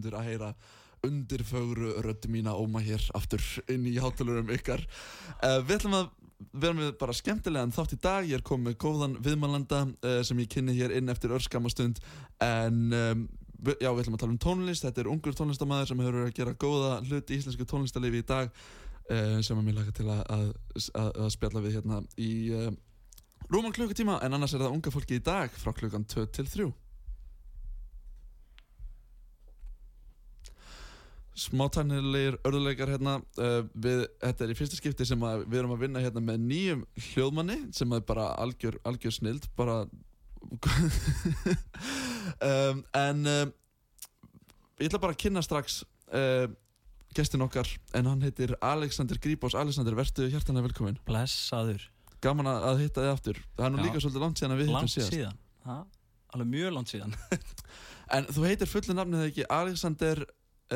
Ágættu hlustundur að heyra undirfögru röddu mína óma hér aftur inn í hátalurum ykkar. Uh, Við ætlum að vera með bara skemmtilegan þátt í dag. Ég er komið góðan viðmælanda uh, sem ég kynni hér inn eftir örskamastund en um, vi- já, við ætlum að tala um tónlist. Þetta er ungur tónlistamæður sem hefur að gera góða hlut í íslensku tónlistalifi í dag uh, sem að mér laka til að, að, að, að spjalla við hérna í rúman klukkutíma. En annars er það unga fólki í dag frá klukkan 2 til 3 Smátæknilegir örðuleikar hérna uh, við, Þetta er í fyrsta skipti sem að við erum að vinna hérna með nýjum hljóðmanni sem er bara algjör, algjör snild bara um, en um, ég ætla bara að kynna strax uh, gestin okkar en hann heitir Alexander Gríbós Alexander, vertu hjartanlega velkomin Blessaður. Gaman að að hitta þig aftur. Það er nú Já. líka svolítið langt síðan að við hittum Langt síðast. síðan. Ha? Alveg mjög langt síðan. En þú heitir fullu nafnið ekki Alexander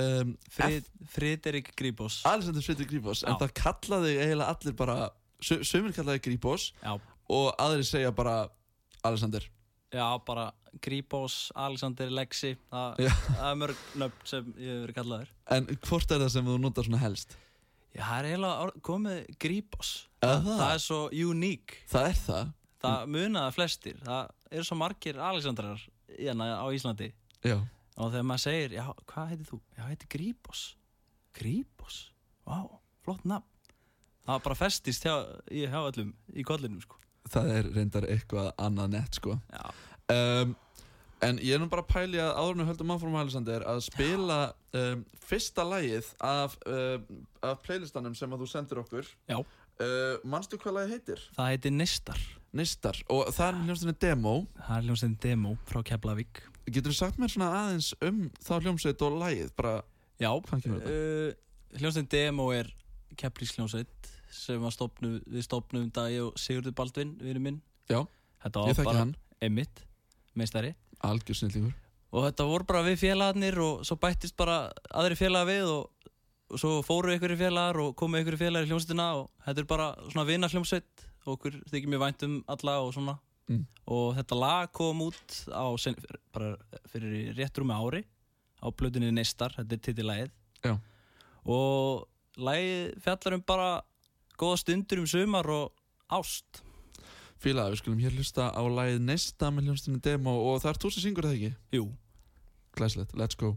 um, Frið, Friðrik Gríbós Alexander Fredrik Gríbós En það kallaði eiginlega allir bara sö- Sumir kallaði Gríbós Og aðrir segja bara Alexander. Já bara Gríbós, Alexander, Lexi Það, það er mörg nöfn sem ég hef verið kallaður. En hvort er það sem þú notar svona helst? Já, það er eiginlega komið Gríbós það? það er svo uník Það er það? Það munaða flestir. Það eru svo margir Alexandrar hérna á Íslandi. Já Og þegar maður segir, já, hvað heitir þú? Já, heitir Gríbós Gríbós? Vá, flott nafn. Það bara festist hjá, hjá öllum í kollinum, sko. Það er reyndar eitthvað annað nett sko. Um, En ég er nú bara að pæli að áður en við höldum áfram Alexander að spila um, fyrsta lagið af, um, af playlistanum sem að þú sendir okkur. Já. uh, Manstu hvað lagið heitir? það heitir Nistar Nistar og það er hljómsveitin demo. Það er hljómsveitin demo frá Keflavík Getur þú sagt mér svona aðeins um þá hljómsveit og lagið? Bara, Já, uh, hljómsveitin demo er Keflíks hljómsveit sem stopnu, við stopnum Dagi og Sigurður Baldvin, vinur minn. Já, Þetta var bara Emmitt, meistari. Algjör snillingur. Og þetta voru bara við félagarnir og svo bættist bara aðri félagar við og, og svo fóru ykkur félagar og komu ykkur félagar í hljómsveitina og þetta er bara svona vina hljómsveit og okkur þykir mér vænt um alla og svona Mm. og þetta lag kom út á bara fyrir rétt rúmi ári á plötunni Neistar, þetta er titillagið Já. og lagið fjallar um bara góða stundur um sumar og ást Fílaði, við skulum hér hlusta á lagið Nesta með hljómsveitin demo og það er þú sem syngur það ekki? Jú, Glæslegt, let's go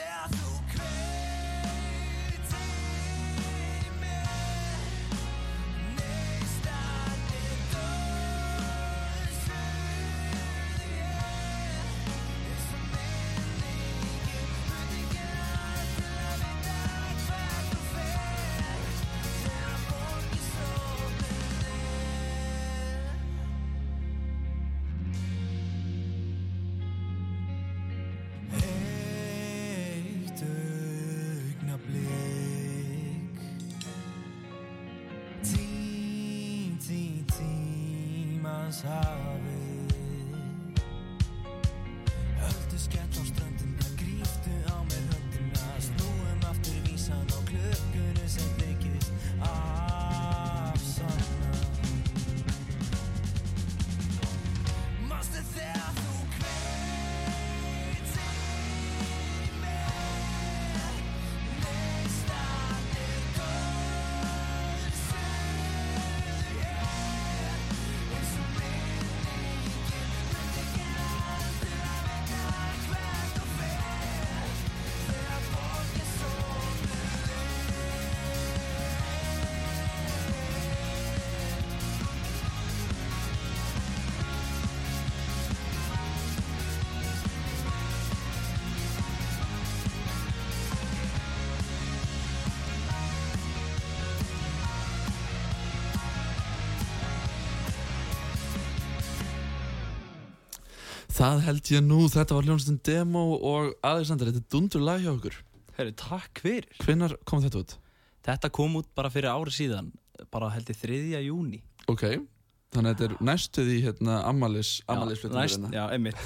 þegar tímans hafi Það held ég nú, þetta var hljónstinn demo og Alexander, þetta er dundur lag hjá okkur Herru, takk fyrir Hvenær kom þetta út? Þetta kom út bara fyrir ári síðan bara held ég 3. júni Ok, þannig að þetta er næstuð í hérna ammalis, ammalis Já, næst, Já, einmitt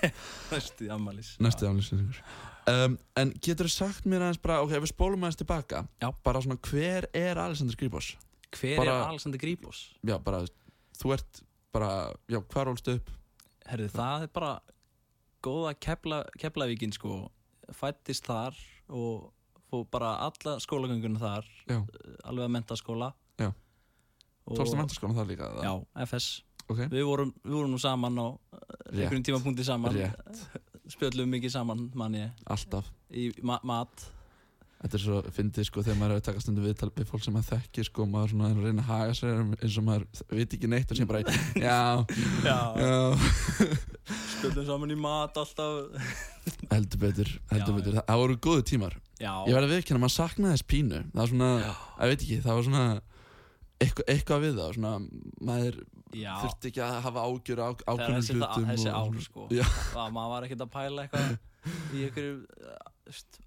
Næstu í ammalis Næstuð ammalis um, En getur þú sagt mér aðeins bara, ok, ef við spólum aðeins tilbaka Já. Bara svona, hver er Alexander Skrifos? Hver bara- er Alexander Gríbos? Já, bara, þú ert bara, já, hvar ólst upp? Herru, það er bara góða kepla, Keflavíkin sko. Fættist þar og fór bara alla skólagönguna þar Já, alveg að mentaskóla tókstu mentaskólan þar líka? Já, FS Ok, Við vorum, við vorum nú saman á Rétt. einhverjum tímapunkti saman. Rétt. Spjöllum mikið saman, mann ég. Alltaf. Í ma mat Þetta er svo fyndið sko þegar maður er að taka stundu viðtal við fólk sem maður þekkir sko maður svona er að reyna að haga sér eins og maður veit ekki neitt og sem bara já, Já, já. Spjöllum saman í mat alltaf. Heldur betur, heldur Já, betur. það, það voru góðu tímar. Já, ég verði að viðkynna, maður saknaði þess pínu. Það var svona, Já. ég veit ekki, það var svona eitthvað, eitthvað við það svona, maður já. þurfti ekki að hafa ágjör ákveðnum hlutum þessi og, ár sko. Já. maður var ekkert að pæla eitthvað í einhverju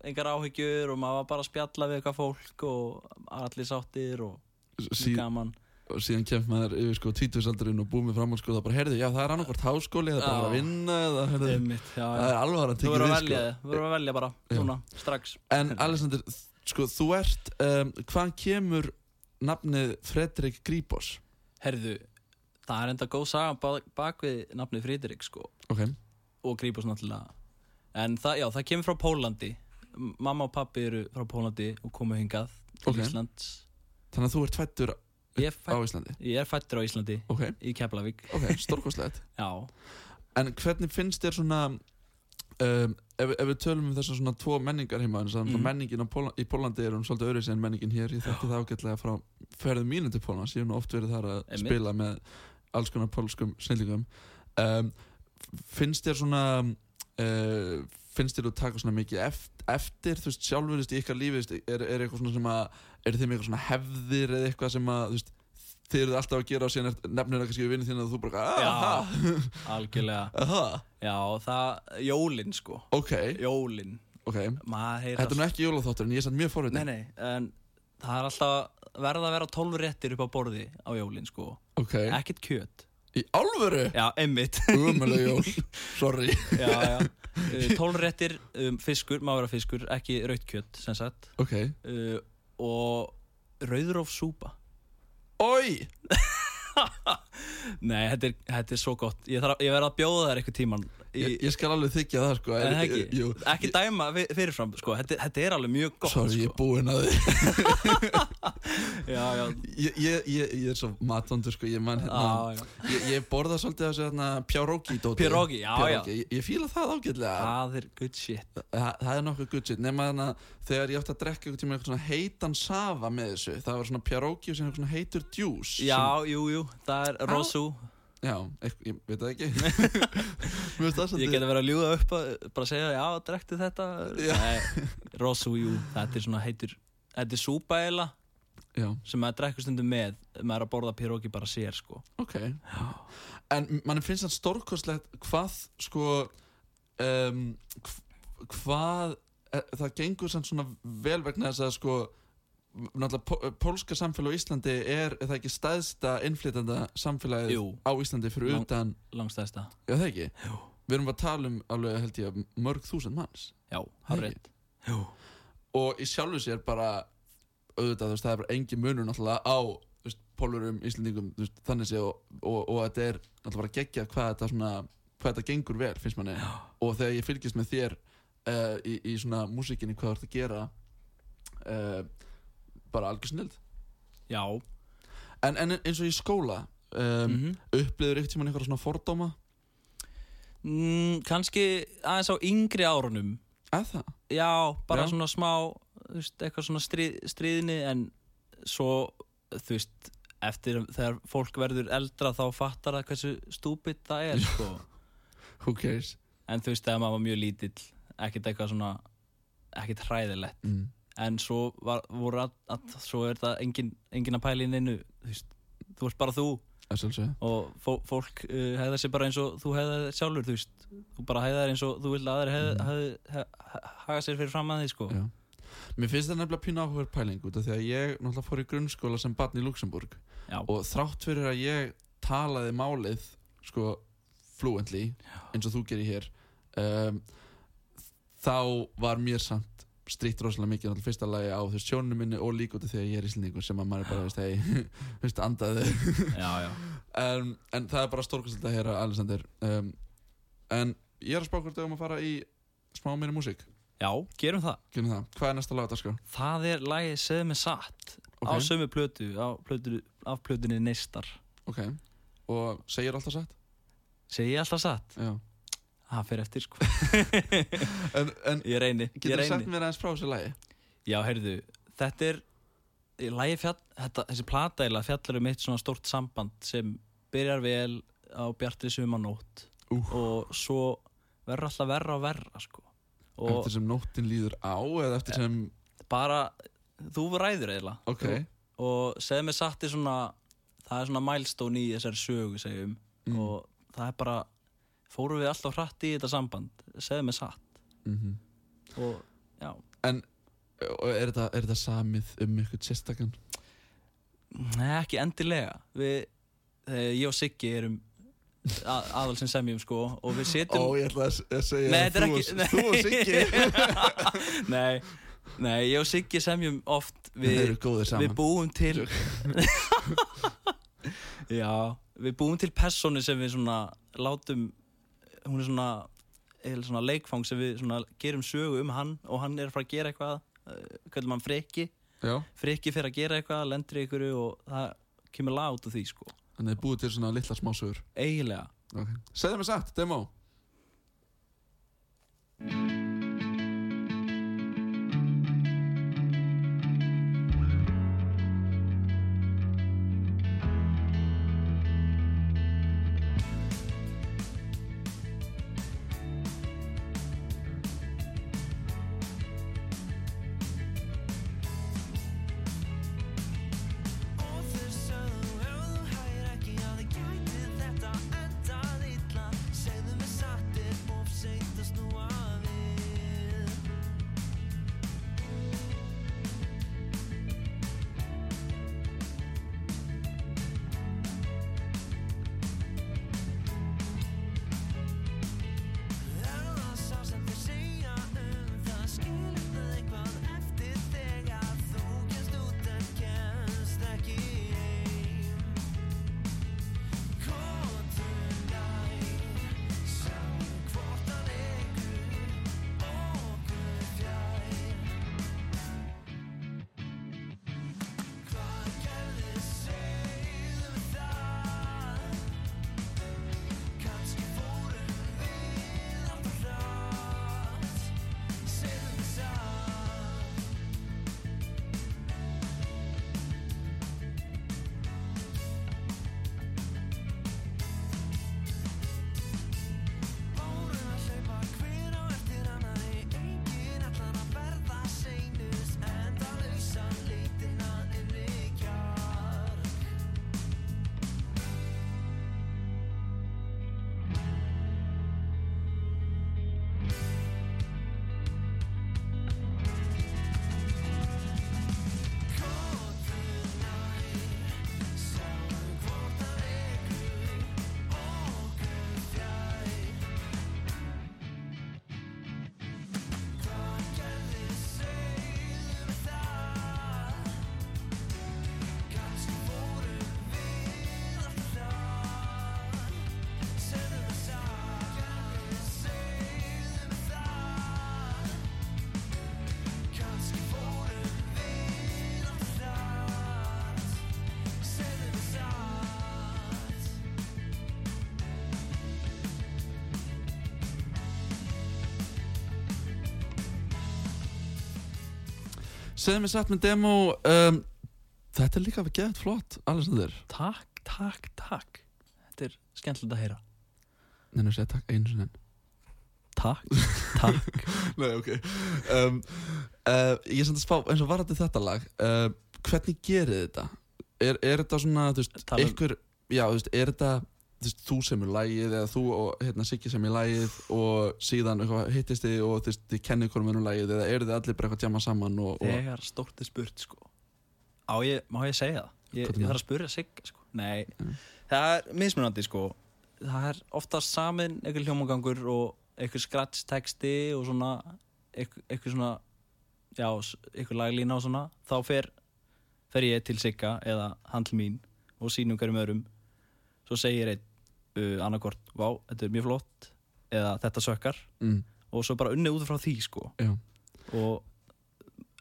engar áhyggjur og maður var bara að spjalla við eitthvað fólk og allir sáttir og sí, gaman. og síðan kemst maður yfir sko tvítusaldurinn og búið með fram sko, það bara, heyrðu, já það er annarkvort háskóli eða bara að vinna eða, heyrðu, Einmitt, já, það er alveg að tekja við sko. þú verður að velja bara núna, strax. En Alexander, sko, þú ert, um, hvaðan kemur nafnið Fredrik Gríbos? Herðu, það er enda góð saga bak, við nafnið Friðrik sko. Ok, og Grípus náttúrulega en það, já, það kemur frá Pólandi. Mamma og pappi eru frá Pólandi og komu hingað til Ok. Íslands. Þannig að þú ert fættur er, á fætt, Íslandi? Ég er fættur á Íslandi Ok, í Keflavík. Ok, stórkostlegt. Já, En hvernig finnst þér svona um, ef, ef við tölum um þessar svona tvo menningar heima þannig að Mm. menningin á Póla, í Pólandi er hún svolítið öðru en menningin hér. Ég þekki það ágætlega frá ferðum mínu til Pólans ég hef nú oft verið þar að Einmitt. spila með alls konar pólskum snillingum. Um, finnst þér svona uh, finnst þér þú taka svona mikið eftir, eftir þú veist, sjálfur þú veist, í ykkar lífi er, er eitthvað svona sem að er þið með eitthvað svona hefðir eða eitthvað sem að veist, þið eruð alltaf að gera og síðan nefnir það kannski við vinni þín að þú bara aha, algjörlega. Aha, já, það, jólin sko. Ok, jólin, ok. Maður heyra Þetta er nú ekki jólaþáttur en ég er samt mjög forvitið nei, nei, en það er alltaf verða að vera 12 réttir upp á borði á jólin sko, Ok, ekkert kjöt í álfuru? já, emmitt Umulega jól, sorry. Já, já, 12 réttir um, fiskur, má vera fiskur, ekki raut kjöt sem sagt. Ok. Uh, og rauðróf súpa. Ói, Nei, þetta er, þetta er svo gott. Ég, þarf, ég verð að bjóða þær eitthvað tíman í, ég, ég skal alveg þykja það sko. Er það en- ekki? Jú, Ekki dæma fi- fyrirfram, sko. Þetta, þetta er alveg mjög gott sorry, ég sko. er búinn að því. Já, já. Ég, ég, ég, ég er svo matvondur sko, ég man hérna Já, já. Ég, ég borða svolítið þessu hérna Pjáróki dóti. Pierogi, já, já. Ég, ég fíla það ágætlega. Það er good shit. Þa, Það er nokkuð good shit. Nefna þannig að þegar ég átti að drekka einhvern tíma eitthvað svona heitan safa með þessu Það var svona Pjáróki og sem eitthvað svona heitur djús Já, jú, jú, það er Rosu. Já, ég veit það ekki. Ég geti verið að ljúga upp að bara segja já, drekti þetta. Já. Nei, Rosu, jú, þetta er svona heitur Þetta er súpa eila Já, sem maður drekkur stundum með maður er að borða pirogi bara sér sko. Ok. En mann finnst það stórkostlegt hvað sko um, hv- hvað e, það gengur samt svona vel vegna þess að sko náttúrulega pó- pólska samfélag á Íslandi er, er það ekki stæðsta innflytanda samfélagið Jú. á Íslandi fyrir Lang- utan, Langstæðsta já það ekki? Jú. Við erum að tala um alveg held ég mörg þúsund manns. Já, Jú og í sjálfu sér bara auðvitað, þú veist, það er bara engin munur náttúrulega á veist, pólurum, Íslandingum þú veist, þannig sé og, og, og þetta er náttúrulega bara geggja hvað þetta svona hvað þetta gengur vel, finnst manni. Já. og þegar ég fylgist með þér uh, í, í svona músikinni, hvað þú ert að gera uh, bara algjör snild Já en, en eins og í skóla um, mm upplifur ykkur tímann eitthvað svona fordóma mm, Kanski aðeins á yngri árunum það? Já, bara Já. svona smá veist, eitthvað svona stríð, stríðni en svo, þú veist eftir þegar fólk verður eldra þá fattar það hversu stúpid það er sko. who cares? en þú veist, þegar maður var mjög lítill ekkert eitthvað svona ekkert hræðilegt Mm. En svo var, að, að svo er það engin, engin að pæla inn einu þú þú ert bara þú. Og fó, fólk uh, hefða sér bara eins og þú hefða sjálfur, þú þú bara hefða þér eins og þú vil að hefða, hefða, hefða, haga sér fyrir fram að því sko. Mér finnst það nefnilega pínu áhugur pæling út af því að ég náttúrulega fór í grunnskóla sem barn í Luxemburg Já. og þrátt fyrir að ég talaði málið sko fluently eins og þú gerir hér um, þá var mér samt stríkt rosalega mikið náttúrulega fyrsta lagi á þú veist sjónunum minni og líka út af því að ég er íslendingur sem að maður bara veist hei, veist andaði já, já. um, en það er bara stórkvæmst að heyra Alexander um, en ég er að spá hvort við um að fara í smá meiri músík já, gerum það Gerum það. Hvað er næsta lag sko? það er lagið Segð mér satt á Ok. sömu plötu, á plötu af plötunni Neistar Ok, og segir alltaf satt? segi ég alltaf satt, Já það fer eftir sko En, en ég reyni, getur þú sagt mér aðeins frá þessu lagi? já, heyrðu, þetta er fjall, þetta, þessi eiginlega fjallar um eitt svona stórt samband sem byrjar vel á bjartri sumanótt Úh. og svo verður alltaf verra og verra sko og Eftir sem nóttin líður á eða eftir sem bara, þú ræður eiginlega Ok, og segð mér satt er svona það er svona milestone í þessari sögu segjum Mm. og það er bara fórum við alltaf hratt í þetta samband segð mér satt. Mm og já, En er þetta, er þetta samið um eitthvað sérstakann? Nei, ekki endilega. Við, ég og Siggi erum að, aðal sem semjum sko og við Ó, setjum ég ætla að segja Nei, þú, ekki- og, þú og Siggi. Nei, nei, ég og Siggi semjum oft. Við, við búum til já, við búum til personu sem við svona látum hún er svona, svona leikfang sem við svona gerum sögu um hann og hann er að fara að gera eitthvað uh, kallum hann Freki. Já, Freki fyrir að gera eitthvað, lendur einhverju og það kemur lag út af því sko. Þannig að þið búið til svona litla smásögur. Eiginlega. Okay. Segðu mér satt, demo segðu mér satt með demo um, Þetta er líka að geða flott, Alexander. Takk, takk, takk. Þetta er skemmtilegt að heyra. Nei, nú segja takk einu sinni. Takk, takk. Nei, ok. Um, uh, Ég samt að spá, eins og varandi þetta lag uh, Hvernig gerir þetta? Er, er þetta svona, þú veist, Tala um- ykkur Já, þú veist, er þetta þú, sem er lagið eða þú og hérna Siggi sem er lagið og síðan eitthvað hittist þið og veist, þið kennið hverjum ennum lagið eða eru þið allir bara eitthvað að jamma saman og, og Þegar stórt er spurt sko. Á ég, má ég segja það? Ég, er ég þarf að spurja Sigga sko. Nei, Mm. það er mismunandi sko. Það er oftast samin einhver hljómagangur og einhver scratch texti og svona einhver svona já, einhver laglína og svona. Þá fer, fer ég til Sigga eða hann til mín og sínum hverjum öðrum. Svo segir einn uh, annarkort, vá, þetta er mjög flott eða þetta sökkar. Mm, og svo bara unnið út frá því sko. Já, og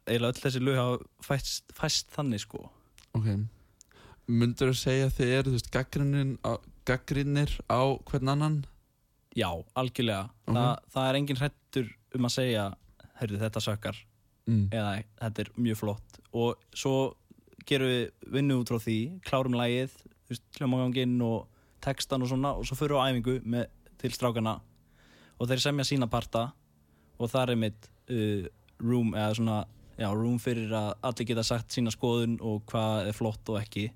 eiginlega öll þessi lög hafa fæst, fæst þannig sko. Ok. Mundur þú segja að þið eru, gaggrinir á, hvern annan? já, algjörlega. Ok. Þa, það er engin hrættur um að segja heyrðu þetta sökkar Mm. eða þetta er mjög flott. Og svo gerum við vinnu út frá því klárum veist, hljómaganginn og textan og svona og svo fyrir á æfingu með, til strákana. Og þeir semja sína parta og það er mitt uh, room eða svona, já, room fyrir að allir geta sagt sína skoðun og hvað er flott og ekki.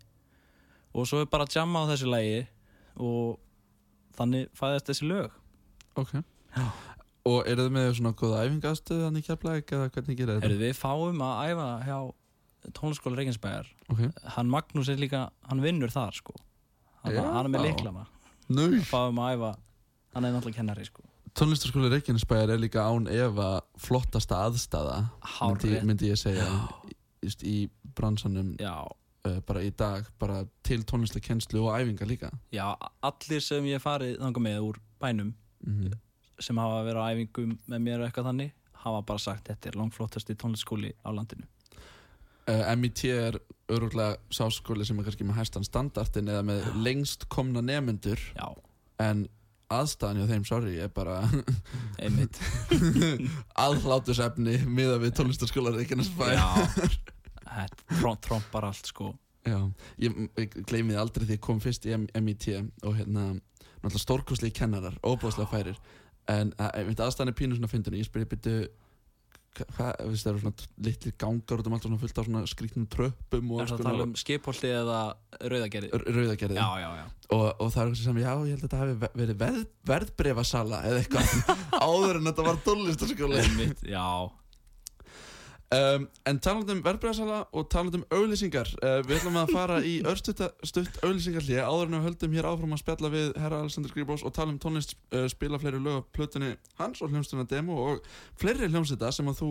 Og svo er bara að jamma á þessu lagi og þannig fæðast þessi lög. Ok. Já. Og eru þið með svona góða æfingastöð þannig keflæk eða hvernig gerir þetta? Heyrðu, við fáum að æfa hjá tónlaskóla Reykjanesbæjar. Ok. Hann Magnús er líka, hann vinnur þar sko hann, Já. hann er með leiklana Nú, fáum að æfa, hann er náttúrulega kennari sko. Tónlistarskóli Reykjanesbæjar er líka án efa flottasta aðstæða myndi, myndi ég segja just í bransanum já, uh, bara í dag bara til tónlistakenslu og æfinga líka. Já, allir sem ég farið þangað með úr bænum mm sem hafa verið á æfingum með mér eitthvað þannig hafa bara sagt þetta er langflottasti tónlistaskóli á landinu. Uh, MIT er öruglega sáskóli sem er kannski með hæstan standartin eða með lengst komna nemyndur já, en aðstæðan hjá þeim, sorry, er bara einmitt. Aðhlátusefni miða við tónlistarskóla Reykjanesbæjar já, þetta tromp, trompar allt sko. Já, ég, ég gleymi því aldrei því ég kom fyrst í MIT og hérna, náttúrulega stórkostlegi kennarar, óbúðslega færir. En að, einmitt aðstæðan er pínu svona fyndinu, ég spyrir byrju það eru svona litlir gangar út um allt og svona fullt af svona skrýtnum tröppum og það að tala um skipholti eða rauðagerði? Rauðagerði. Já, já, já. Og, og það er eitthvað sem, já, ég held að þetta hafi ve- verið veð, verðbrefasala eða eitthvað áður en þetta var einmitt, já, Um, en talandi um verðbræðsala og talandi um auðlýsingar uh, Við ætlum að fara í örstutt auðlýsingarlið áður en við höldum hér áfram að spjalla við herra Alexander Skribós og tala um tónlist uh, spila fleiri lög af plötunni hans og hljómsduna demo og fleiri hljómsveita sem að þú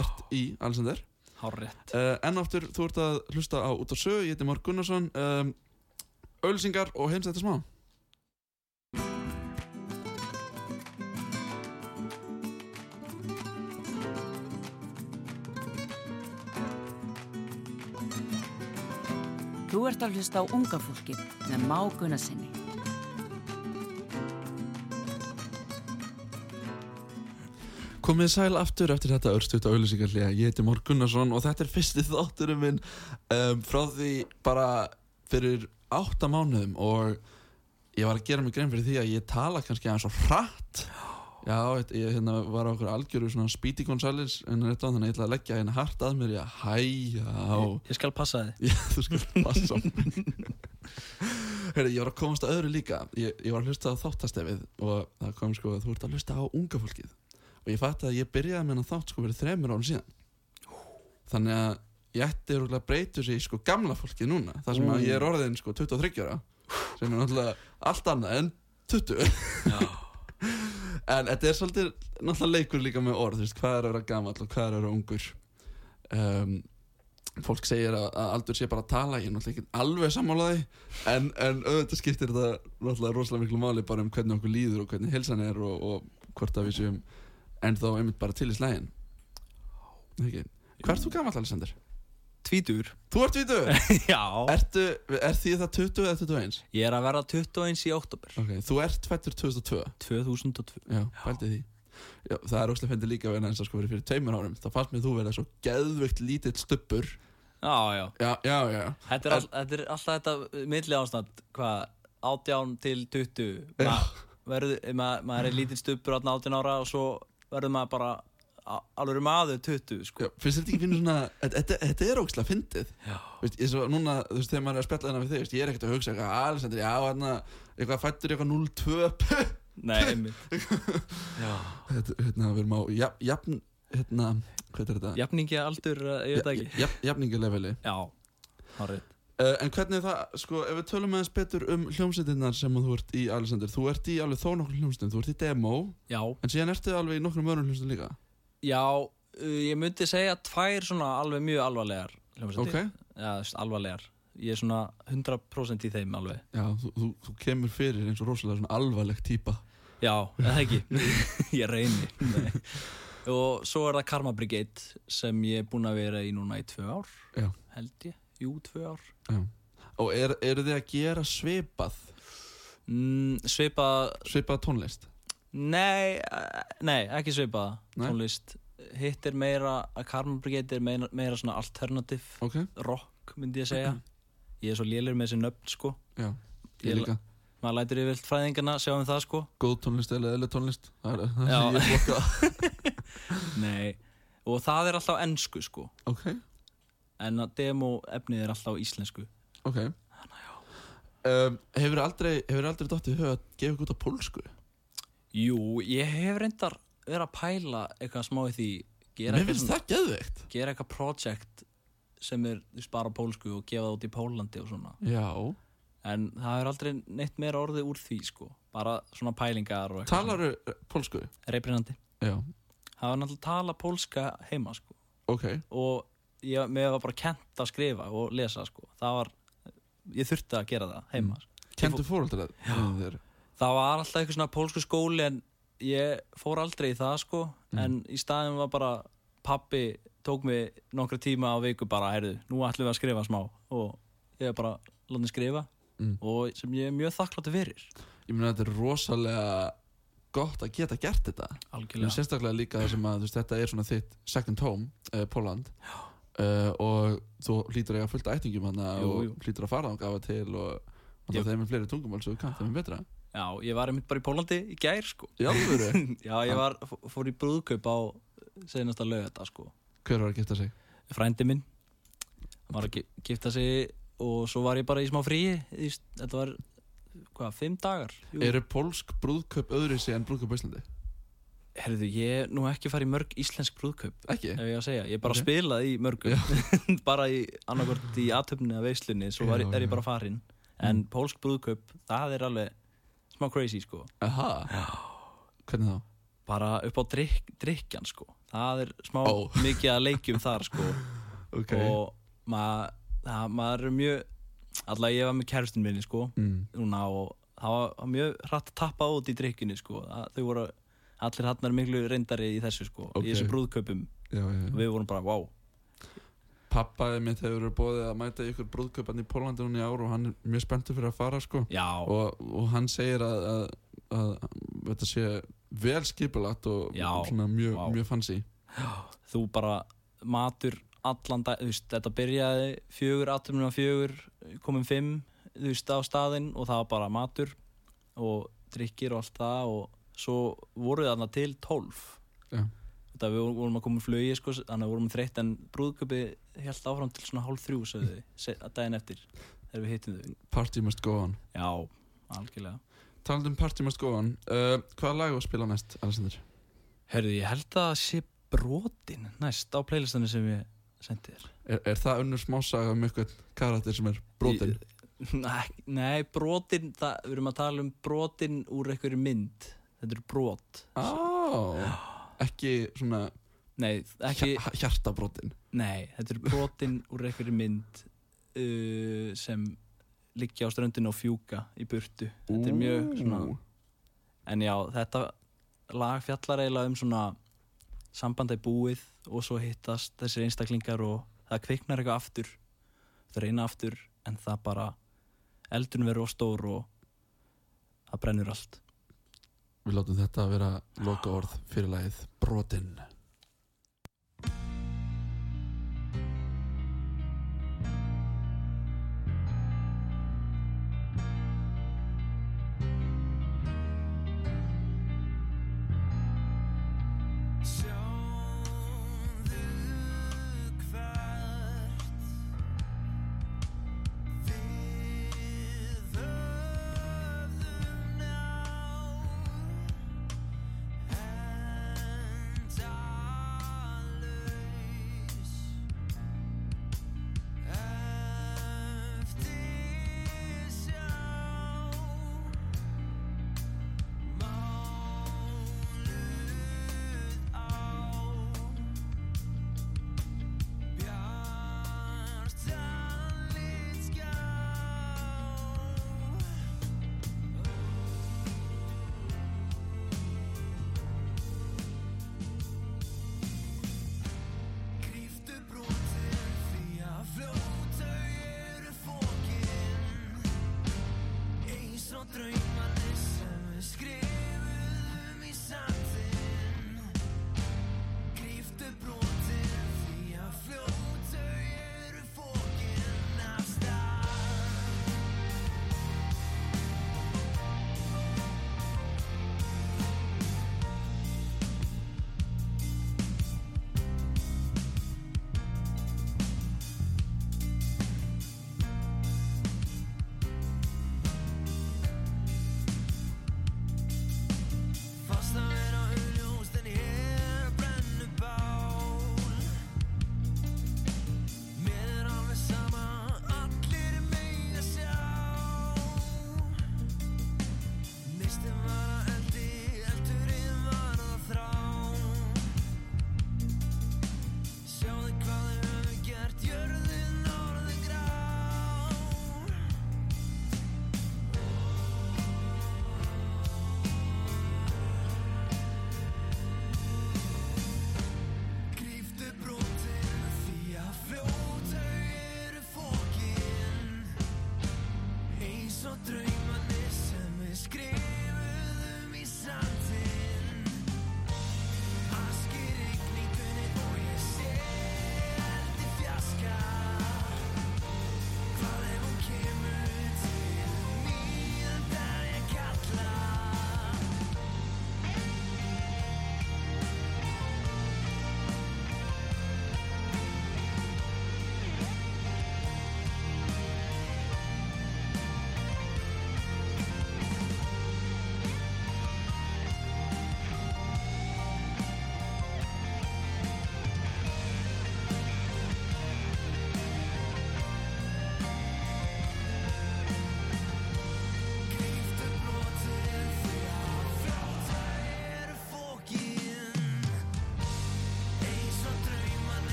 ert í Alexander. Hárrétt. Uh, En áttur, þú ert að hlusta á út á sög, ég heiti Mark Gunnarsson. Um, Auðlýsingar og heimst þetta smá Þú ert að hlusta á unga fólkið með Má Gunnarsinni. Komið sæl aftur eftir þetta örstutt auðlýsingarlið Ég heiti Mark Gunnarsson og þetta er fyrsti þátturum minn um, frá því bara fyrir átta mánuðum og ég var að gera mig grein fyrir því að ég tala kannski aðeins svo hratt Já, ég- ég hérna, var á okkur algjöru svona Speedy Gonzales en þetta þannig að ég ætla að leggja hérna hart að mér Já, hæ, já. Ég skal passa þið Já, þú skal passa á Herri, ég var að komast að öðru líka. Ég, ég var að hlusta á þáttastefið og það kom sko að þú ert að hlusta á unga fólkið. Og ég fatt að ég byrjaði með hennar þátt sko fyrir þremur árum síðan. Þannig að ég ætti örugglega að breyta sig í sko gamla fólkið núna þar sem að ég er orðin sko 23 ára sem er náttúrulega allt annað en 20 en þetta er svolítið náttúrulega leikur líka með orð þú veist, hvað er að vera gamall og hvað er að vera ungur? Um, fólk segir að, að aldur sé bara að tala ég er náttúrulega ekki alveg sammálaði en, en auðvitað skiptir þetta náttúrulega rosalega miklu máli bara um hvernig okkur líður og hvernig helsan er og, og hvort að við séum en þá einmitt bara til í slægin Hvað ert þú gamall, Alexander? Tvítur Þú ert vítu! já. Ertu, er því það 20 eða 21? ég er að verða 21 í oktober Ok, þú ert fættur 2002 2002 Já, pældi því. Já, það er óslega fyndið líka vegna eins og sko fyrir, fyrir tveimur árum. Þá fannst mér þú verið svo geðveikt lítill stubbur. Já, já. Já, já, já. Þetta er, all, þetta er alltaf þetta milli ástand Hvað, 18 til 20 Ma, verður, ma, Maður er lítill stupur 18 ára og svo verður maður bara alveg maður 20 sko. Já, finnst þetta ekki finnur svona þetta- þetta er ógslag fyndið. Veist, svo núna, þú veist, þegar maður er að spjalla þennan við þig veist, ég er ekkert að hugsa eitthvað, Alexander, já, hérna eitthvað fættur eitthvað 0-2 Nei, einmitt. Þetta, hérna, við erum á jafn, hérna, hvað er þetta? Jafningi aldur, uh, ég veit ekki. Jafn, jafningaleveli Já, hárið uh, En hvernig er það, sko, ef við tölum aðeins betur um hljómsveitinnar sem þú ert í, Alexander Þú ert í alveg þó nokkur hljómsveitin, þú ert í demo Já, En síðan ertu alveg í nokkrum öðrum hljómsveitin líka já uh, ég myndi segja tvær svona alveg mjög alvarlegar hljómsveitir. Ok, Já, þú veist, alvarlegar Ég er svona 100% í þeim alveg já, þú, þú, þú kemur fyrir eins og rosalega svona alvarleg típa Já, eða ekki Ég reyni Nei. Og svo er það Karma Brigade sem ég er búinn að vera í núna í tvö ár Já. Held ég, jú, tvö ár Já. Og er, eru þið að gera svipað mm, Svipað, svipað tónlist? Nei, eh, nei, ekki svipað Nei. tónlist. Hitt er meira, að Karma Brigade er meira, meira svona alternative Ok, rock, myndi ég segja. Ég er svo lélur með þessi nöfn, sko. Já, Ég ég líka. Maður lætur yfirvilt fræðingarna, sjáum það, sko. Góð tónlist eða eðli tónlist Það er það Já. sem ég flokka. Nei, og það er alltaf ennsku, sko. Ok, En að demo efnið er alltaf íslensku. Ok. Um, Hefur aldrei, hefur aldrei dottið í hug að gefa ykkur út á pólsku? Jú, ég hef reyndar verið að pæla eitthvað smá í því gera Mér finnst það geðveikt. gera eitthvað project sem er þú bara pólsku og gefa það út í Pólandi og svona. Já. En það er aldrei neitt meira orðið úr því sko. Bara svona pælingar og eitthvað Talaru pólsku? svona reybrennandi Já, það var náttúrulega tala pólska heima sko. Ok. Og ég, mér var bara kent að skrifa og lesa sko. Það var, ég þurfti að gera það heima sko. Kentu fóröldra þér? Það var alltaf eitthvað svona pólsku skóli en ég fór aldrei í það sko. En í staðin var bara pappi tók mig nokkra tíma á viku bara, heyrðu, nú ætlum við að skrifa smá. Og ég bara látið skrifa. Mm. og sem ég er mjög þakkláttu fyrir. Ég meina þetta er rosalega gott að geta gert þetta. Algjörlega. Sérstaklega líka það sem að veist, þetta er svona þitt second home, uh, Póland uh, og þú hlýtur að eiga fullt ættingum hann og hlýtur að fara á gafa til og, og það er fleiri tungumál svo þú kannt, það er betra já, ég var einmitt bara í Pólandi í gær sko alvöru, já, ég var, fór í brúðkaup á senasta lögata sko hver var að geta sig? frændi minn hann var að gi- gifta sig og svo var ég bara í smá fríi þetta var, hvað, fimm dagar Jú. Eru pólsk brúðköp öðru sig en brúðköp á Íslandi? Herðu, ég er nú ekki farið í mörg íslensk brúðkaup Ekki? ef ég að segja, ég er bara Ok. okay. spilað í mörgum bara í annarkvort í aðtöfni að veislunni, svo var, Já, er ég já. bara farin en pólsk brúðkaup, það er alveg smá crazy sko Aha, hvernig þá? bara upp á drikk, drikkjan sko það er smá Ó. mikið að leikjum þar sko Ok og maður það- maður er mjög allavega ég var með kærustin minni sko mm. núna og það var mjög hratt að tappa út í drikkjunni sko það, þau voru allir hann er miklu reyndari í þessu sko Ok. í þessu brúðkaupum Já, já, já. og við vorum bara wow Pappaði mitt hefur verið bóðið að mæta í ykkur brúðköpan í Pólandi núna í ár og hann er mjög spenntur fyrir að fara sko. Og, og hann segir að, að, að, þetta sé vel skipulagt og Já, svona mjög, vá. mjög fancy. Þú bara matur allan dag, þú veist, þetta byrjaði fjögur, aðtöfnum að fjögur komum fimm, þú veist, á staðinn og það var bara matur og drikkir og allt það og svo voru þarna til tólf. Já. Þetta við vorum að koma í flugi sko, þannig að við vorum þreytt en brúðköpi held áfram til svona hálf þrjú se- að daginn eftir þegar við hittum þau. Party must go on. Já, algjörlega. Talandi um Party must go on uh, Hvaða lag á að spila næst, Alexander? Herðu, ég held að það sé brotin næst á playlistanum sem ég sendi þér. Er, er það önnur smásaga um eitthvað karakter sem er brotin? Nei, nei, brotin, það, við erum að tala um brotin úr einhverju mynd. Þetta eru brot. Á, ekki svona Nei, ekki, hja, hjartabrotin. Nei, þetta eru brotin úr einhverju mynd uh, sem liggja á ströndinu og fjúka í burtu. Þetta er mjög svona En já, þetta lag fjallar eiginlega um svona sambanda í búið og svo hittast þessir einstaklingar og það kviknar eitthvað aftur. Það reyna aftur en það bara eldurinn verður of stór og það brennur allt Við látum þetta vera loka orð fyrir lagið Brotin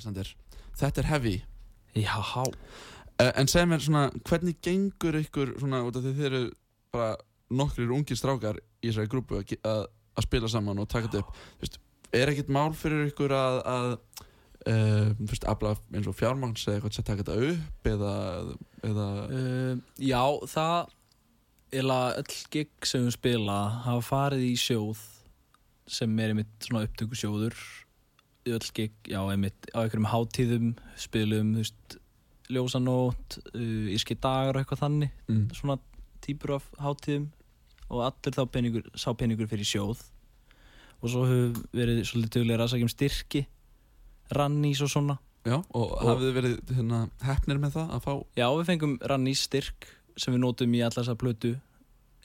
Alexander, þetta er heavy. Já, uh, En segð mér svona, hvernig gengur ykkur svona, þið eru bara nokkrir ungir strákar í þessari grúpu að, að, spila saman og taka þetta upp? Þú veist, Er ekkert mál fyrir ykkur að, að þú veist, afla eins og fjármanns eða eitthvað að taka þetta upp eða, eða? Uh, já, það eða öll gig sem við spila hafa farið í sjóð sem er einmitt svona upptökusjóður öll gig, já einmitt á einhverjum hátíðum, spilum þú veist, ljósanót uh, íski dagar og eitthvað þannig mm, svona típur af hátíðum og allir þá peningur, sá peningur fyrir sjóð. Og svo hefur verið svolítið duglega að sækja um styrki rannís og svona. Já, og, hafið þið verið hérna, hefnir með það að fá? Já, við fengum rannís styrk sem við nótum í allar þessa plötu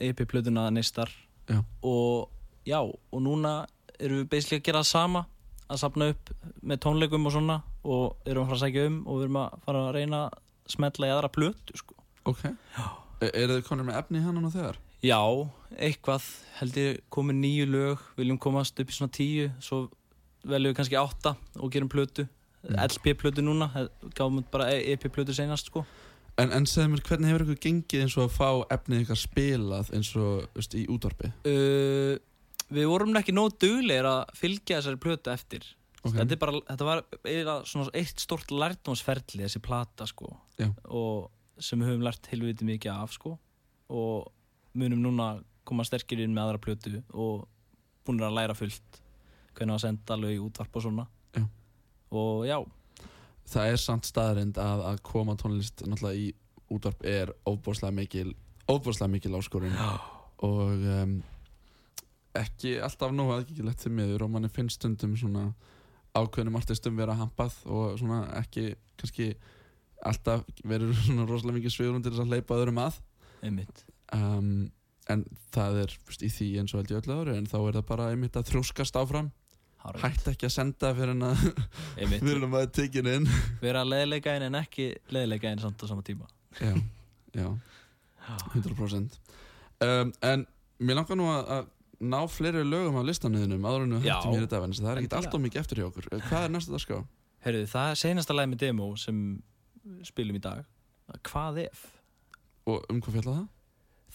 EP-plötuna neistar Já. og já, og núna erum við basically að gera það sama að sapna upp með tónleikum og svona og erum að fara að sækja um og við erum að fara að reyna að smetla í aðra plötu sko. Ok. E eru þið konur með efni hann og þegar? Já, eitthvað. Held ég komið nýju lög. Viljum komast upp í svona tíu svo veljum við kannski átta og gerum plötu. LP plötu núna. Gáum við bara EP plötu senast sko. En, en segðu mér, hvernig hefur ykkur gengið eins og að fá efnið ykkar spilað eins og veist, í útvarpi? uh, Við vorum ekki nóg duglegir að fylgja þessari plötu eftir. Ok. þetta, bara, þetta var eitt stort lærtómsferli þessi plata sko sem við höfum lært helviti mikið af sko og munum núna koma sterkir inn með aðra plötu og búin að læra fullt hvernig að senda lög í útvarp og svona. Já. og já, Það er samt staðarind að, að koma tónlist náttúrulega í útvarp er óbúrslega mikil óbúrslega mikil áskorun. Og um, ekki alltaf nógu aðgengilegt til miður og manni finnst stundum svona ákveðnum artistum vera hampað og svona ekki kannski alltaf verður svona rosalega mikið svigrun til þess að hleypa öðrum að. Um, en það er veist, í því eins og held ég öllu ári en þá er það bara einmitt að þrjóskast áfram. Hárrétt. hætt ekki að senda fyrir en að fyrir en að tekin inn. Vera leðilega einn en ekki leðilega einn samt á sama tíma. Já, já, 100% um, en mér langar nú að ná fleiri lögum af listanniðinum áður en við hættum hér í dag en það er ekkert alltaf mikið eftir hjá okkur. Hvað er næsta dag ská? Herðu, það er seinasta lag með demo sem spilum í dag. Hvað ef? og um hvað fjalla það?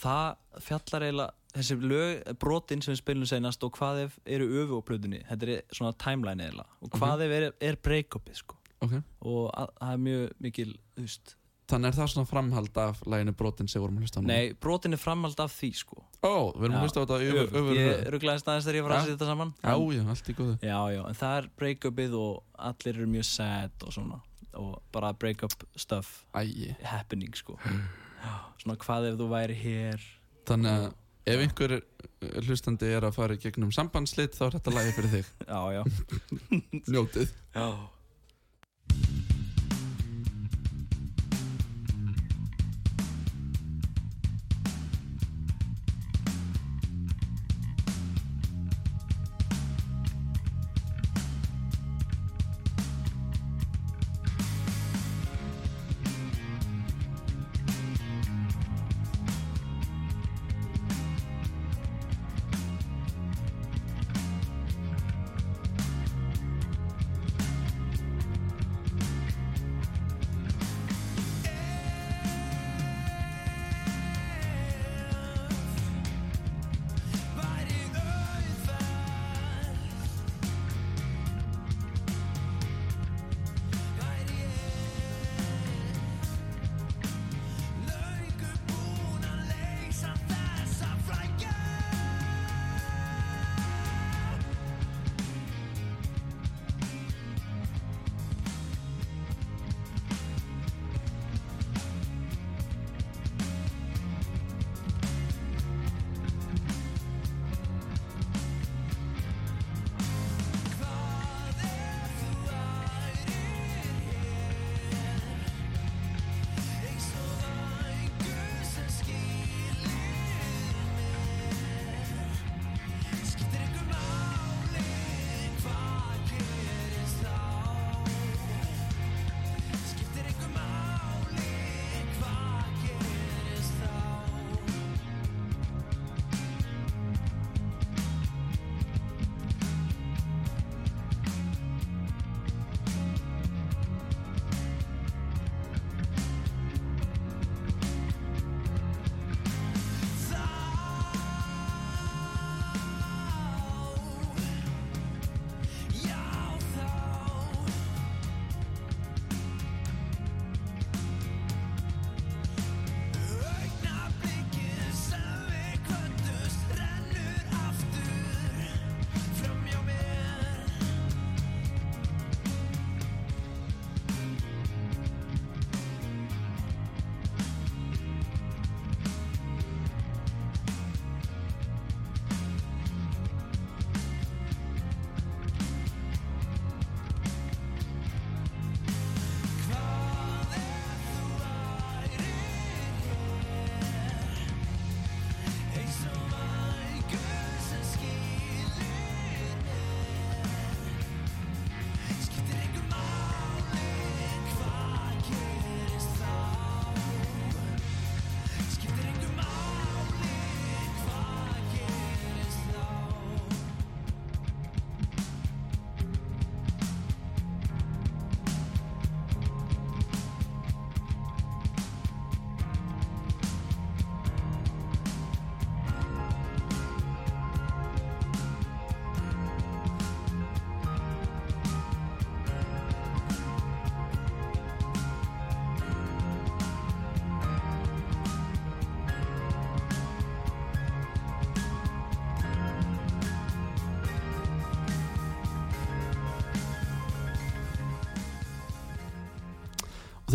Það fjallar eiginlega þessi lög, brotin sem við spilum seinast og hvað ef eru öfu á plötunni. Þetta er svona timeline eiginlega. Og hvað ef er, er break-upið sko. Ok, og að- það er mjög mikil, veist. Þannig er það svona framhald af læginu brotin sem vorum að hlusta á? Nei, brotin er framhald af því sko ó, við erum að hlusta á þetta yfir, yfir, Ég rugglaðist aðeins þegar ég var að setja þetta saman. Já, já, allt í góðu. Já, já, en það er break-upið og allir eru mjög sad og svona. Og bara break-up stuff ægi, happening sko. Svona hvað ef þú væri hér? Þannig að ef einhver eh, hlustandi er að fara gegnum sambandslit þá er þetta lagi fyrir þig. Já, já. Njótið. Já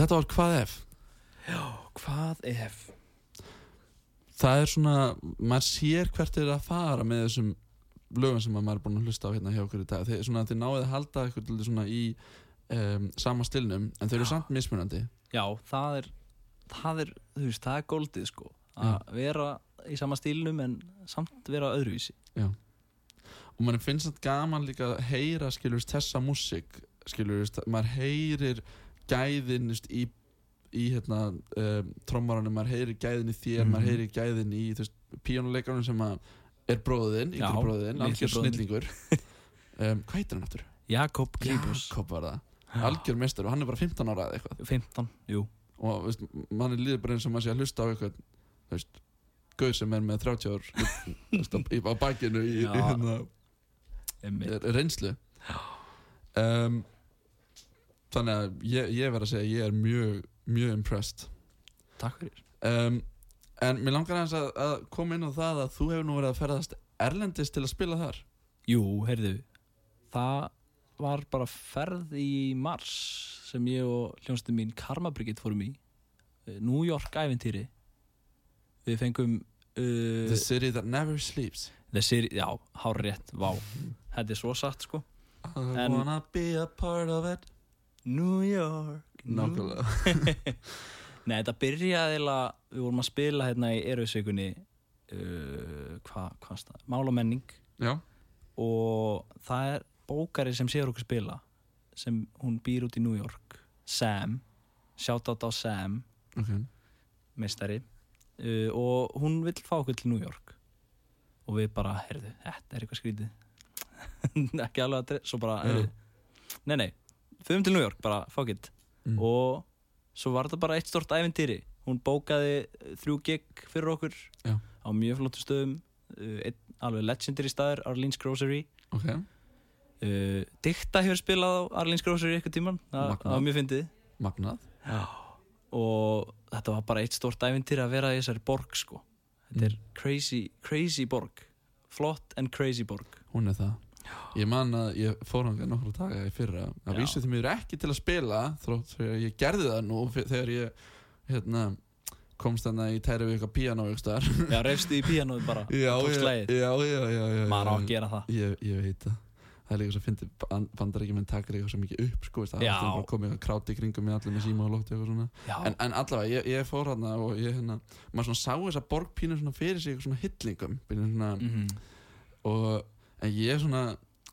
þetta var hvað ef. Hvað ef? það er svona, maður sér hvert er að fara með þessum lögum sem maður er búin að hlusta á hérna hjá okkur í dag. Þeir, svona, þeir náðu að halda eitthvað í um, sama stilnum en þeir eru samt mismunandi. Já, það er það er, þú veist, það er goldið sko. Að vera í sama stílnum en samt vera öðruvísi. Og mann finnst þetta gaman líka að heyra skilur þessa músík skilur maður heyrir gæðin veist, í, í hérna, um, trommaranum, maður heyrir gæðin í þér Mhm. maður heyrir gæðin í píónuleikarnum sem er bróðin, Já, yngri bróðin, litli algjör snillingur um, hvað heitir hann aftur? Jakob Klíbus Jakob var það algjör mestur og hann er bara 15 ára eða eitthvað 15, jú og veist, mann er líður bara eins og maður sé að hlusta á eitthvað þú veist, gauð sem er með 30 ár í, á, í, bakinu í, í Já. hérna, Einmitt. reynslu um, þannig að ég, ég verð að segja ég er mjög, mjög impressed. Takk fyrir. Um, en mér langar aðeins að, að koma inn á það að þú hefur nú verið að ferðast erlendis til að spila þar. Jú, heyrðu Það var bara ferð í mars sem ég og hljónstum mín Karma Brigitte fórum í Eh, New York æventýri Við fengum uh, The City That Never Sleeps. The City, já, hár rétt, vá. Þetta er svo satt sko. I En- wanna be a part of it New York nákvæmlega. Nei, þetta byrjaði við vorum að spila hérna í Erfisvikunni uh, hvað hva stað, mál og menning. Já, og það er bókari sem séur okkur spila sem hún býr út í New York Sam, shoutout á Sam ok. meistari. Uh, og hún vill fá okkur til New York. Og við bara, heyrðu, þetta er eitthvað skrítið. Ekki alveg að svo bara, heyrðu. Nei, nei, förum til New York, bara, fuck it. Mm. og svo var þetta bara eitt stort æventýri hún bókaði eh, þrjú gig fyrir okkur Já. á mjög flottu stöðum. Uh, einn alveg legendary staður, Arlene's Grocery. Ok, uh, Dikta hefur spilað á Arlene's Grocery eitthvað tíman, það var mjög fyndið. Og þetta var bara eitt stort æventýri að vera í þessari borg sko. Þetta er crazy, crazy borg. Flott en crazy borg. Hún er það ég man að ég fór hangað nokkru daga í fyrra. Að vísu því mér ekki til að spila þrótt þegar ég gerði það nú þegar ég hérna, komst þarna í tæri við eitthvað staðar. Já, reyfstu í píanóð bara. Já, já, já, maður á að gera það. Ég, ég veit það. Það er líka svo að fyndi bandaríkjumenn takir eitthvað svo mikið upp sko, það er bara komið eitthvað kráti í kringum með allir með síma og lótti eitthvað svona. En, en allavega, ég, ég fór hérna og ég hérna, maður svona sá þessa borgpínu svona fyrir sig eitthvað svona hillingum byrju svona, Mhm. og en ég svona,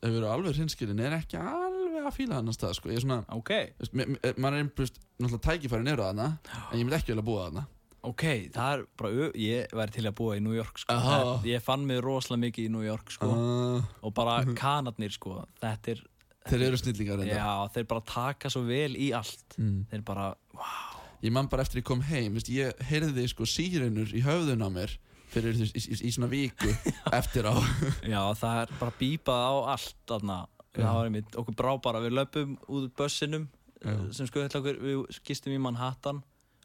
ef við erum alveg hrinskilin er ekki alveg að fíla hann að stað sko. ég er svona, ok, veist, me- me- maður er einbjörst náttúrulega tækifærin eru þarna en ég myndi ekki vilja búa þarna ok það er bara, ö- ég væri til að búa í New York sko. Aha. Það- ég fann mig rosalega mikið í New York sko. uh, og bara kanadnir sko. þetta er, þeir eru snillingar já, þeir bara taka svo vel í allt mm. þeir bara, ég man bara eftir ég kom heim veist, ég heyrði sko sírenur í höfðun á mér fyrir í, í, í svona viku eftir á. Já, það er bara bípað á allt þarna, það var einmitt okkur brá bara, við löpum út úr bussinum eh, sem skuðið okkur, við gistum í Manhattan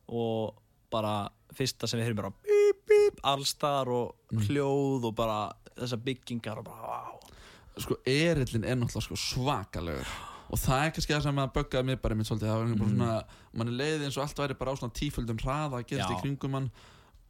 og bara fyrsta sem við heyrum bara bíp, bíp, allstar og Mm. hljóð og bara þessar byggingar og bara, wow sko erillin er náttúrulega sko svakalegur. Og það er kannski það sem að böggaði mig bara mitt svolítið, það var bara svona mann er leiðið eins og allt væri bara á svona tíföldum hraða að gerast í kringum hann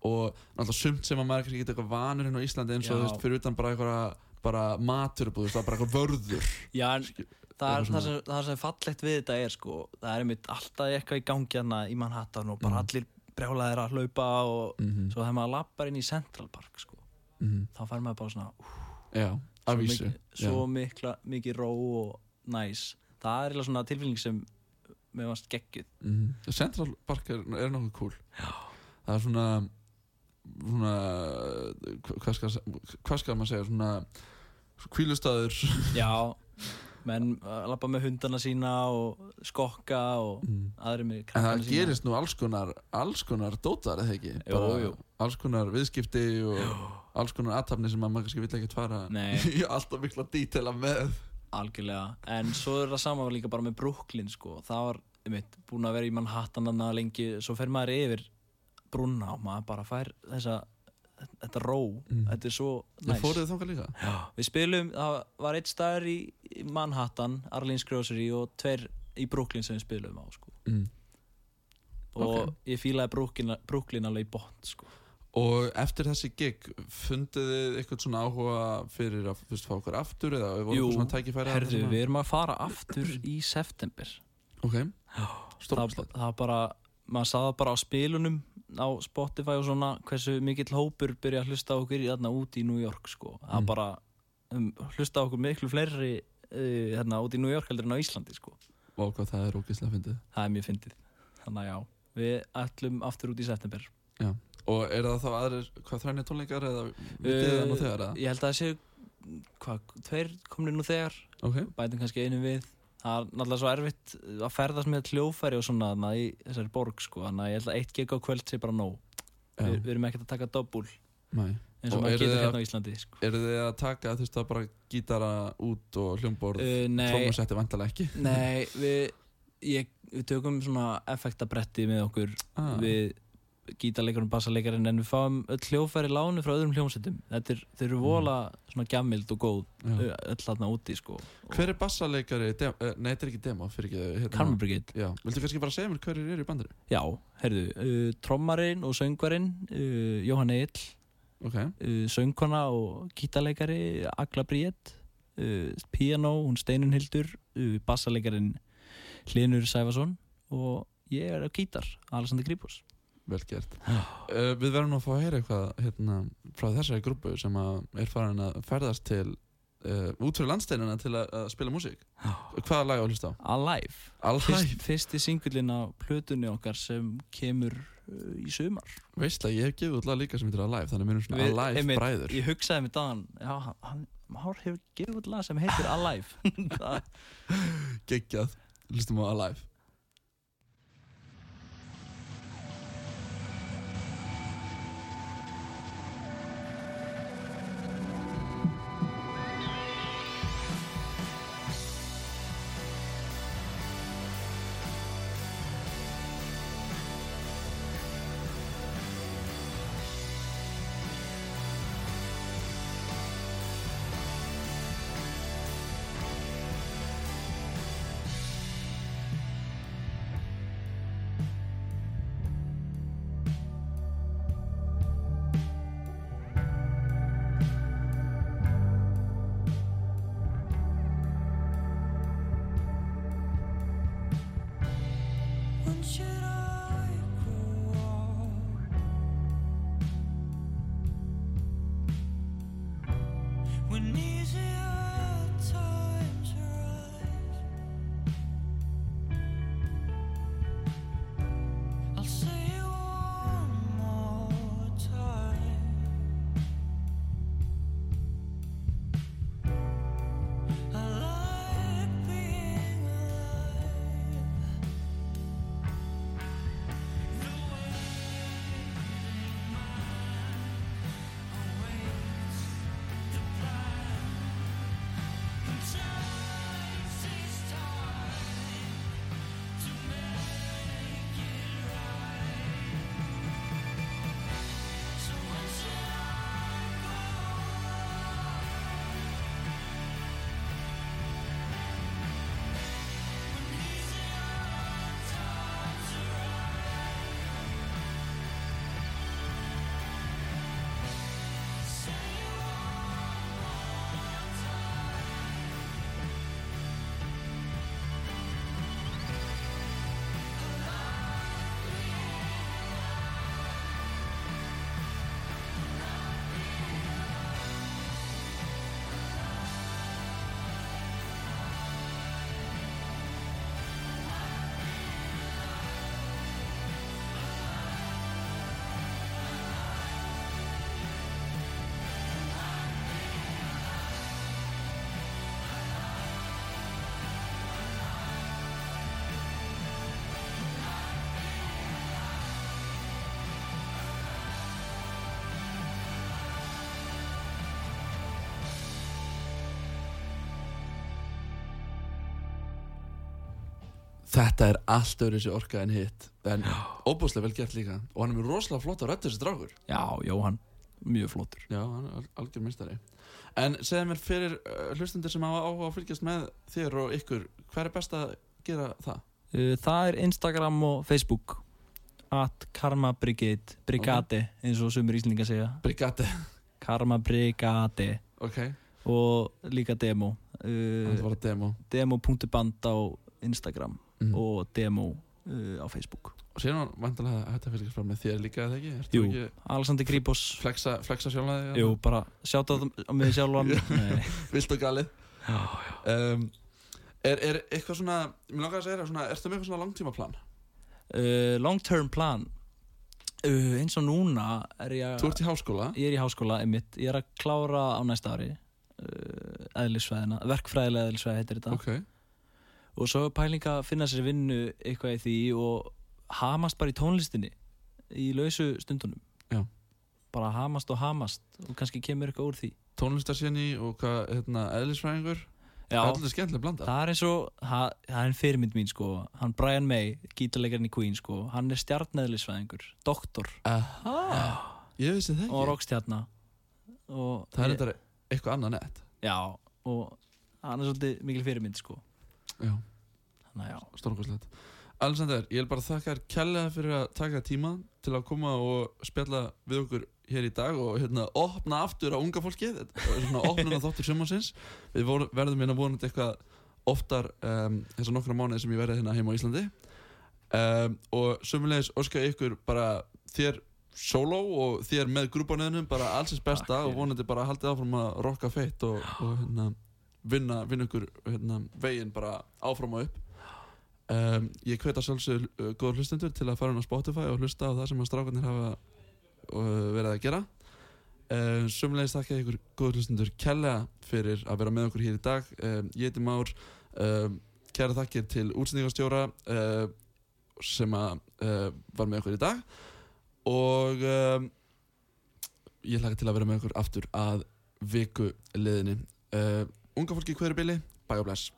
og náttúrulega sumt sem að maður kannski ekki eitthvað vanur hérna á Íslandi eins og þú veist, fyrir utan bara eitthvað bara maturbúð, það er bara eitthvað vörður. Já, en það, er, eitthvað það, sem, það sem fallegt við þetta er sko, það er einmitt alltaf eitthvað í gangi hana í Manhattan og bara Mhm. allir brjálaðir að hlaupa og mm svo þegar maður lappar inn í Central Park sko, þá fær maður bara svona úf, já, af vísu. svo mikla, mikið ró og næs. Það er eiginlega svona tilfélning sem mér varst geggjuð. Mm Central Park er, er nokkuð cool. Já. það er svona svona hva- hvað skal, hvað skal maður segja svona kvílustæður Já, menn uh, lappa með hundana sína og skokka og mm. aðri með En krakkana það sína gerist nú alls konar, alls konar dótar, eða ekki? Jú, jú. Alls konar viðskipti og alls konar aðtapni sem að maður kannski vill ekkert fara Nei. í alltaf mikla dítela með. Algjörlega, en svo er það sama líka bara með Brooklyn sko, það var einmitt, búin að vera í Manhattan lengi, svo fer maður yfir brúna og maður bara fær þessa, þetta ró, Mm. þetta er svo Það næs. fóruð þangað líka? Já, við spilum, það var eitt staður í, Manhattan, Arlene's Grocery og tveir í Brooklyn sem við spilum á sko. Mm. og Ok. ég fílaði Brooklyn, Brooklyn alveg í bótt sko. Og eftir þessi gig, fundið þið eitthvað svona áhuga fyrir að fyrst fá okkur aftur eða voru Jú, eitthvað svona tækifæri að- við erum að fara aftur í september Ok, það, stórkostlegt það bara, maður saði bara á spilunum á Spotify og svona hversu mikill hópur byrja að hlusta okkur í þarna út í New York sko. það Mm. bara um, hlusta okkur miklu fleiri uh, hérna út í New York heldur en á Íslandi sko. Og hvað það er ógeðslega fyndið það er mjög fyndið þannig að já, við ætlum aftur út í september Og er það þá aðrir, hvað þrænir tónleikar eða vitið það nú þegar eða? Uh, ég held að það séu hvað, tveir komnir nú þegar Ok, bætum kannski einu við það er náttúrulega svo erfitt að ferðast með hljófæri og svona þarna í þessari borg sko. þannig að ég held að eitt gig á kvöld sé bara nóg. Já, Vi, við erum ekkert að taka dobbul næ eins Og og maður getur hérna á Íslandi sko. Eru þið að taka, þú veist það bara gítara út og hljómborð, uh, trómusetti vantalega ekki. Nei við, ég, við tökum svona effektabretti með okkur ah, við gítarleikarinn, bassarleikarinn en við fáum öll hljófæri lánu frá öðrum hljómsettum þetta er, þeir eru vola svona gjammild og góð já. öll þarna úti sko. Hver er uh, nei þetta er ekki demo, hérna, Karma Brigade. Já, viltu kannski bara segja mér hverjir eru í bandinu? Já, heyrðu, uh, trommarinn og söngvarinn uh, Jóhann Egil Ok, uh, söngkona og gítarleikari Agla Bríett uh, piano, hún Steinun Hildur uh, bassaleikarin Hlinur Sæfason og ég er á gítar Alexander Grípus vel gert. Uh, Við verðum að fá að heyra eitthvað hérna, frá þessari grúpu sem er farin að ferðast til uh, út fyrir landsteinina til að, að spila músík. Hvaða lag á að hlusta á? Alive, Alive, Fyrst, fyrsti singullin á plötunni okkar sem kemur uh, í sumar. Veist að ég hef gefið út lag líka sem heitir Alive þannig að mér erum svona Við- Alive einmitt, bræður. Ég hugsaði með dagann Já, hann, hann hefur gefið út lag sem heitir Alive. Geggjað, hlustum á Alive Þetta er allt öðru sér orka en hitt En óbúslega vel gert líka. Og hann er með rosalega flott að rödda þessi drákur Já, Jóhann, mjög flottur. Já, hann er al algjör mistari En segðu mér fyrir uh, hlustundir sem hafa áhuga að fylgjast með þér og ykkur Hver er best að gera það? Uh, Það er Instagram og Facebook. At Karma Brigade Brigade, eins og sumur íslendingar segja. Brigade. Karma Brigade. Ok, og líka demo. Uh, demo. demo.band á Instagram mm. og demo uh, á Facebook Og síðan var vantilega að þetta fylgjast fram með þér líka eða ekki? Ertu Jú. ekki Alexander Kripos flexa, flexa sjálfnaði? Jú, bara sjátt á mig sjálfan Já. Nei. Vilt og galið Já, um, er, er eitthvað svona, mér langar að segja það svona, ertu með eitthvað svona langtímaplan? uh, Long term plan uh, eins og núna er ég Þú ert í háskóla ég er í háskóla einmitt, ég er að klára á næsta ári uh, eðlisfræðina, verkfræðilega eðlisfræði heitir þetta Ok, og svo er pæling að finna sér vinnu eitthvað í því og hamast bara í tónlistinni í lausu stundunum. Já. bara hamast og hamast og kannski kemur eitthvað úr því. Tónlistarséni og hvað, hérna, eðlisfræðingur. Alltaf skemmtilega blanda það er eins og það, það er en fyrirmynd mín sko. Hann Brian May, gítarleikarinn í Queen sko hann er stjarnæðlisfræðingur, doktor. Aha, ég vissi það og ekki rockstjarna. Og Það er eitthvað annað nett. Já, og hann er svolítið mikil fyrirmynd sko stórkoslegt Alexander, ég vil bara þakka þér kærlega fyrir að taka tíma til að koma og spjalla við okkur hér í dag og hérna opna aftur á unga fólki þetta er svona opnuna þáttur sumansins við voru, verðum hérna vonandi eitthvað oftar um, þessar nokkra mánuði sem ég verði hérna heima á Íslandi. Um, og sömulegis óska ég ykkur bara þér solo og þér með grúpanöðunum bara allsins besta Takk og vonandi bara haldið áfram að rocka feitt og, og hérna vinna, vinna ykkur hérna, veginn bara áfram og upp. Um, ég hveta sjálfsög uh, góður hlustendur til að fara inn á Spotify og hlusta á það sem að strákarnir hafa uh, verið að gera. Uh, Sumlegis þakka ykkur góður hlustendur kærlega fyrir að vera með okkur hér í dag. Um, ég heiti Már um, kæra þakkir til útsendingastjóra uh, sem að uh, var með okkur í dag. Og um, ég hlaka til að vera með okkur aftur að viku liðinni. Uh, unga fólki í hverju bili, bæja og bless